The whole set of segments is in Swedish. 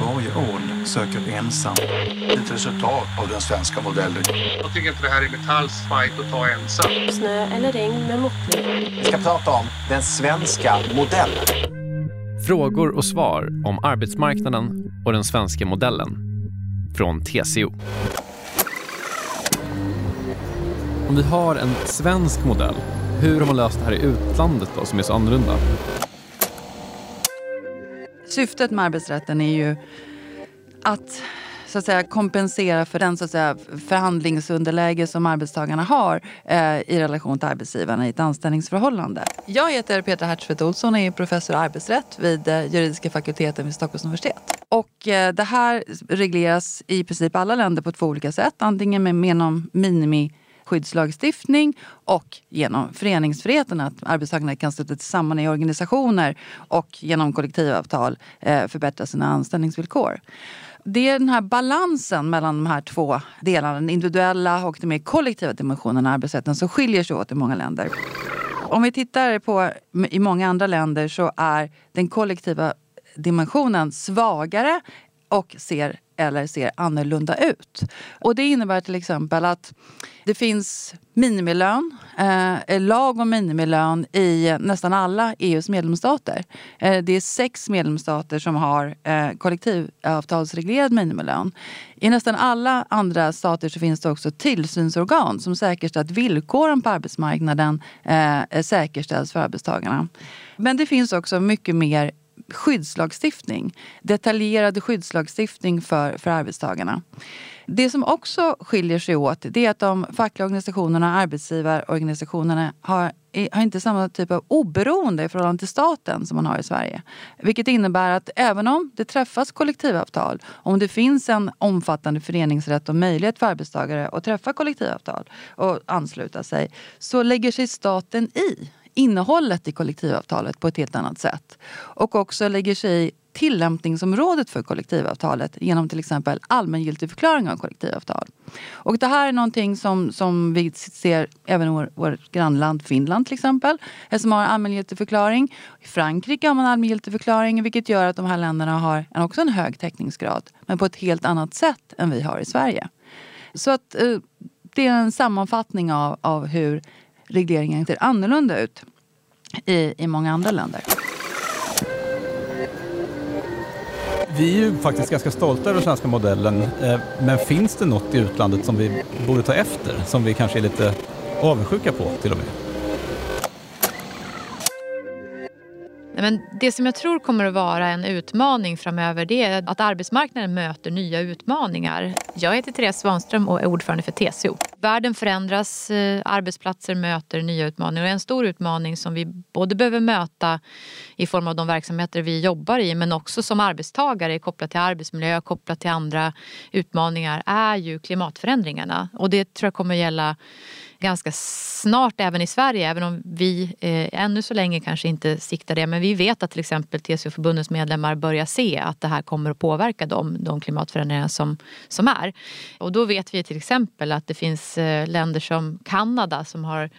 Varje ål söker ensam. Ett resultat av den svenska modellen. Jag tycker inte det här är Metalls fight att ta ensam. Snö eller regn med måttlig. Vi ska prata om den svenska modellen. Frågor och svar om arbetsmarknaden och den svenska modellen. Från TCO. Om vi har en svensk modell, hur har man löst det här i utlandet då som är så annorlunda? Syftet med arbetsrätten är ju att så att säga, kompensera för den så att säga, förhandlingsunderläge som arbetstagarna har eh, i relation till arbetsgivarna i ett anställningsförhållande. Jag heter Petra Hertzfeldt Olsson och är professor i arbetsrätt vid eh, juridiska fakulteten vid Stockholms universitet. Och eh, det här regleras i princip alla länder på två olika sätt. Antingen med genom minimi skyddslagstiftning och genom föreningsfriheten, att arbetstagarna kan sluta sig samman i organisationer och genom kollektivavtal eh, förbättra sina anställningsvillkor. Det är den här balansen mellan de här två delarna, den individuella och den mer kollektiva dimensionen av arbetsrätten som skiljer sig åt i många länder. Om vi tittar på i många andra länder så är den kollektiva dimensionen svagare och ser eller ser annorlunda ut. Och det innebär till exempel att det finns minimilön, eh, lag om minimilön i nästan alla EUs medlemsstater. Eh, det är sex medlemsstater som har eh, kollektivavtalsreglerad minimilön. I nästan alla andra stater så finns det också tillsynsorgan som säkerställer att villkoren på arbetsmarknaden eh, säkerställs för arbetstagarna. Men det finns också mycket mer skyddslagstiftning. Detaljerad skyddslagstiftning för, för arbetstagarna. Det som också skiljer sig åt det är att de fackliga organisationerna, arbetsgivarorganisationerna har, har inte samma typ av oberoende i förhållande till staten som man har i Sverige. Vilket innebär att även om det träffas kollektivavtal, om det finns en omfattande föreningsrätt och möjlighet för arbetstagare att träffa kollektivavtal och ansluta sig, så lägger sig staten i innehållet i kollektivavtalet på ett helt annat sätt. Och också lägger sig i tillämpningsområdet för kollektivavtalet genom till exempel allmängiltigförklaring av kollektivavtal. Och det här är någonting som, som vi ser även i vårt grannland Finland till exempel, som har allmängiltigförklaring. I Frankrike har man allmängiltigförklaring vilket gör att de här länderna har också en hög täckningsgrad men på ett helt annat sätt än vi har i Sverige. Så att eh, det är en sammanfattning av, av hur regleringen ser annorlunda ut i, i många andra länder. Vi är ju faktiskt ganska stolta över den svenska modellen. Eh, men finns det något i utlandet som vi borde ta efter? Som vi kanske är lite avundsjuka på till och med? Men det som jag tror kommer att vara en utmaning framöver det är att arbetsmarknaden möter nya utmaningar. Jag heter Therese Svanström och är ordförande för TCO. Världen förändras, eh, arbetsplatser möter nya utmaningar och en stor utmaning som vi både behöver möta i form av de verksamheter vi jobbar i men också som arbetstagare kopplat till arbetsmiljö, kopplat till andra utmaningar är ju klimatförändringarna. Och det tror jag kommer att gälla ganska snart även i Sverige, även om vi eh, ännu så länge kanske inte siktar det. Men vi vet att till exempel TCO-förbundets medlemmar börjar se att det här kommer att påverka dem, de klimatförändringar som, som är. Och då vet vi till exempel att det finns eh, länder som Kanada som har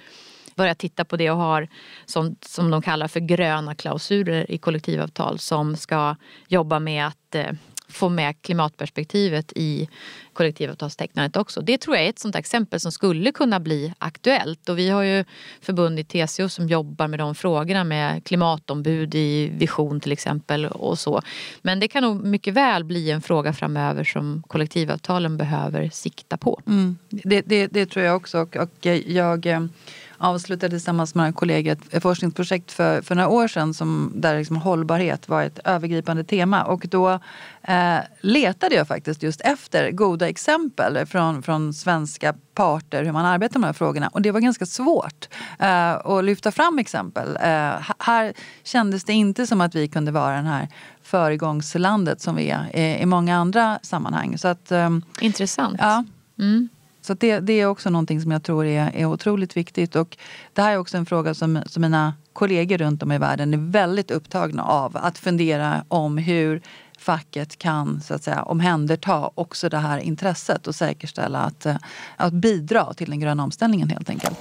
börjat titta på det och har som, som de kallar för gröna klausuler i kollektivavtal som ska jobba med att eh, få med klimatperspektivet i kollektivavtalstecknandet också. Det tror jag är ett sånt exempel som skulle kunna bli aktuellt. Och vi har ju förbund i TCO som jobbar med de frågorna med klimatombud i Vision till exempel och så. Men det kan nog mycket väl bli en fråga framöver som kollektivavtalen behöver sikta på. Mm. Det, det, det, tror jag också. Och, och jag eh, avslutade tillsammans med några kollegor ett forskningsprojekt för, för några år sedan som, där liksom hållbarhet var ett övergripande tema. Och då eh, letade jag faktiskt just efter goda exempel från, från svenska parter hur man arbetar med de här frågorna. Och det var ganska svårt eh, att lyfta fram exempel. Eh, här kändes det inte som att vi kunde vara den här föregångslandet som vi är i, i många andra sammanhang. Så att, eh, Intressant. Ja. Mm. Så det, det, är också någonting som jag tror är, är otroligt viktigt. Och det här är också en fråga som, som mina kollegor runt om i världen är väldigt upptagna av. Att fundera om hur facket kan så att säga, omhänderta också det här intresset och säkerställa att, eh, att bidra till den gröna omställningen helt enkelt.